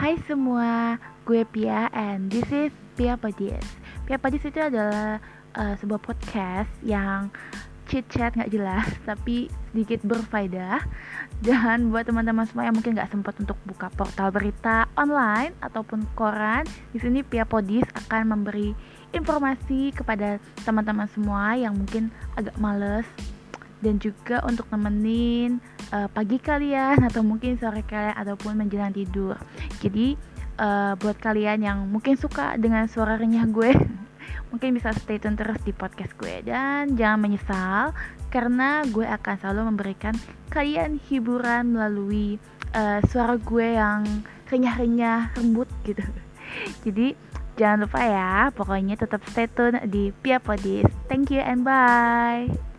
Hai semua, gue Pia and this is Pia Padis. Pia Padis itu adalah uh, sebuah podcast yang chit chat nggak jelas tapi sedikit berfaedah dan buat teman-teman semua yang mungkin nggak sempat untuk buka portal berita online ataupun koran di sini Pia Podis akan memberi informasi kepada teman-teman semua yang mungkin agak males dan juga untuk nemenin uh, pagi kalian atau mungkin sore kalian ataupun menjelang tidur. Jadi uh, buat kalian yang mungkin suka dengan suara renyah gue, mungkin bisa stay tune terus di podcast gue dan jangan menyesal karena gue akan selalu memberikan kalian hiburan melalui uh, suara gue yang renyah-renyah lembut gitu. Jadi jangan lupa ya, pokoknya tetap stay tune di Pia Podis. Thank you and bye.